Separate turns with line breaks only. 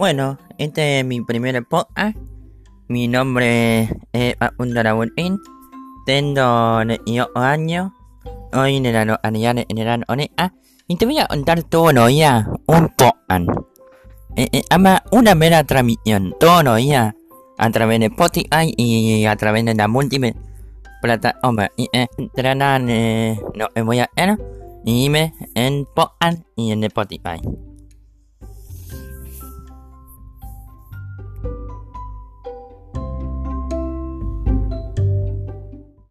Bueno, este es mi primer podcast. Mi nombre es Undarabunin. Tengo 18 años. Hoy en el año en el año Y te voy a contar todo los días un podcast. Eh, eh, ama una mera transmisión todos los días a través de Spotify y a través de la múltiple plataforma. Y entrarán, eh, no, voy a ver y me en podcast y en Spotify.